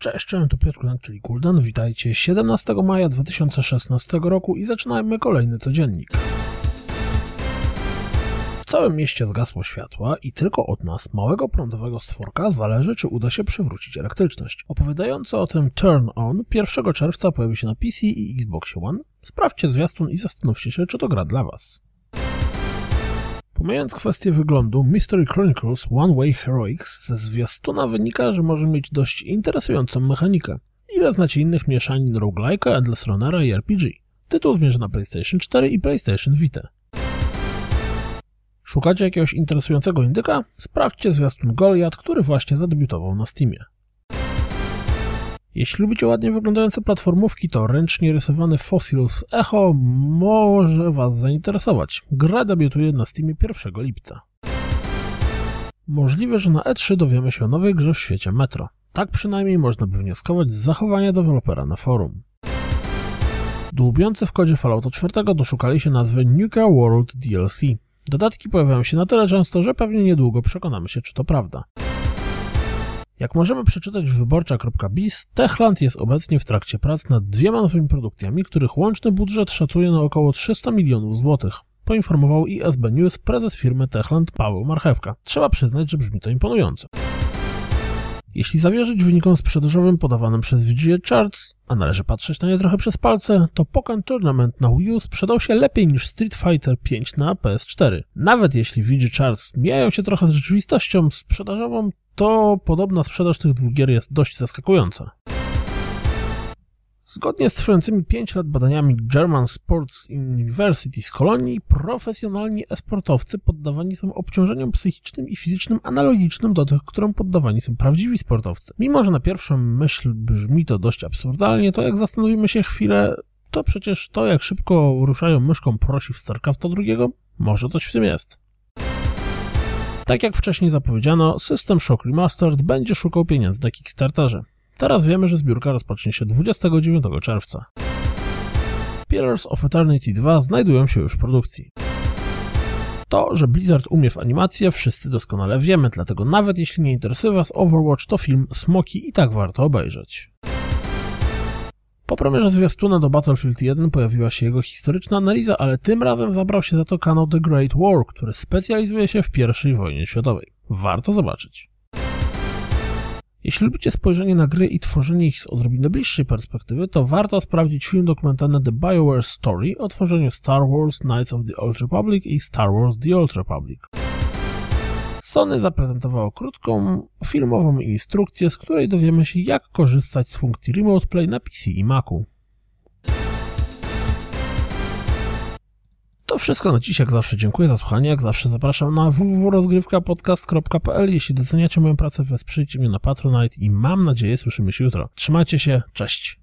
Cześć, cześć, tu Piotr Kunak, czyli Kuldan. Witajcie 17 maja 2016 roku i zaczynajmy kolejny codziennik. W całym mieście zgasło światła i tylko od nas, małego prądowego stworka, zależy, czy uda się przywrócić elektryczność. Opowiadający o tym Turn On 1 czerwca pojawi się na PC i Xbox One. Sprawdźcie zwiastun i zastanówcie się, czy to gra dla Was. Pomijając kwestię wyglądu, Mystery Chronicles One Way Heroics ze zwiastuna wynika, że może mieć dość interesującą mechanikę. Ile znacie innych mieszanin roguelike'a, Endless Runnera i RPG? Tytuł zmierza na PlayStation 4 i PlayStation Vita. Szukacie jakiegoś interesującego indyka? Sprawdźcie zwiastun Goliath, który właśnie zadebiutował na Steamie. Jeśli lubicie ładnie wyglądające platformówki, to ręcznie rysowany Fossils Echo może Was zainteresować. Gra debiutuje na Steamie 1 lipca. Możliwe, że na E3 dowiemy się o nowej grze w świecie Metro. Tak przynajmniej można by wnioskować z zachowania dewelopera na forum. Dłubiący w kodzie Fallouta 4 doszukali się nazwy Nuka World DLC. Dodatki pojawiają się na tyle często, że pewnie niedługo przekonamy się, czy to prawda. Jak możemy przeczytać w wyborcza.biz, Techland jest obecnie w trakcie prac nad dwiema nowymi produkcjami, których łączny budżet szacuje na około 300 milionów złotych. Poinformował ISB News prezes firmy Techland Paweł Marchewka. Trzeba przyznać, że brzmi to imponująco. Jeśli zawierzyć wynikom sprzedażowym podawanym przez VGA Charts, a należy patrzeć na nie trochę przez palce, to Pokémon Tournament na Wii U sprzedał się lepiej niż Street Fighter V na PS4. Nawet jeśli VGA Charts mijają się trochę z rzeczywistością sprzedażową, to podobna sprzedaż tych dwóch gier jest dość zaskakująca. Zgodnie z trwającymi 5 lat badaniami German Sports University z Kolonii, profesjonalni esportowcy poddawani są obciążeniom psychicznym i fizycznym analogicznym do tych, którym poddawani są prawdziwi sportowcy. Mimo, że na pierwszą myśl brzmi to dość absurdalnie, to jak zastanowimy się chwilę, to przecież to, jak szybko ruszają myszką prosi w StarCrafta drugiego, może coś w tym jest. Tak jak wcześniej zapowiedziano, System Shock Remastered będzie szukał pieniędzy na Kickstarterze. Teraz wiemy, że zbiórka rozpocznie się 29 czerwca. Pillars of Eternity 2 znajdują się już w produkcji. To, że Blizzard umie w animację, wszyscy doskonale wiemy, dlatego nawet jeśli nie interesuje Was Overwatch, to film Smoki i tak warto obejrzeć. Po premierze zwiastuna do Battlefield 1 pojawiła się jego historyczna analiza, ale tym razem zabrał się za to kanał The Great War, który specjalizuje się w I wojnie światowej. Warto zobaczyć. Jeśli lubicie spojrzenie na gry i tworzenie ich z odrobinę bliższej perspektywy, to warto sprawdzić film dokumentalny The BioWare Story o tworzeniu Star Wars Knights of the Old Republic i Star Wars The Old Republic. Sony zaprezentowało krótką, filmową instrukcję, z której dowiemy się, jak korzystać z funkcji Remote Play na PC i Macu. To wszystko na dziś, jak zawsze dziękuję za słuchanie, jak zawsze zapraszam na www.rozgrywkapodcast.pl Jeśli doceniacie moją pracę, wesprzyjcie mnie na Patronite i mam nadzieję słyszymy się jutro. Trzymajcie się, cześć!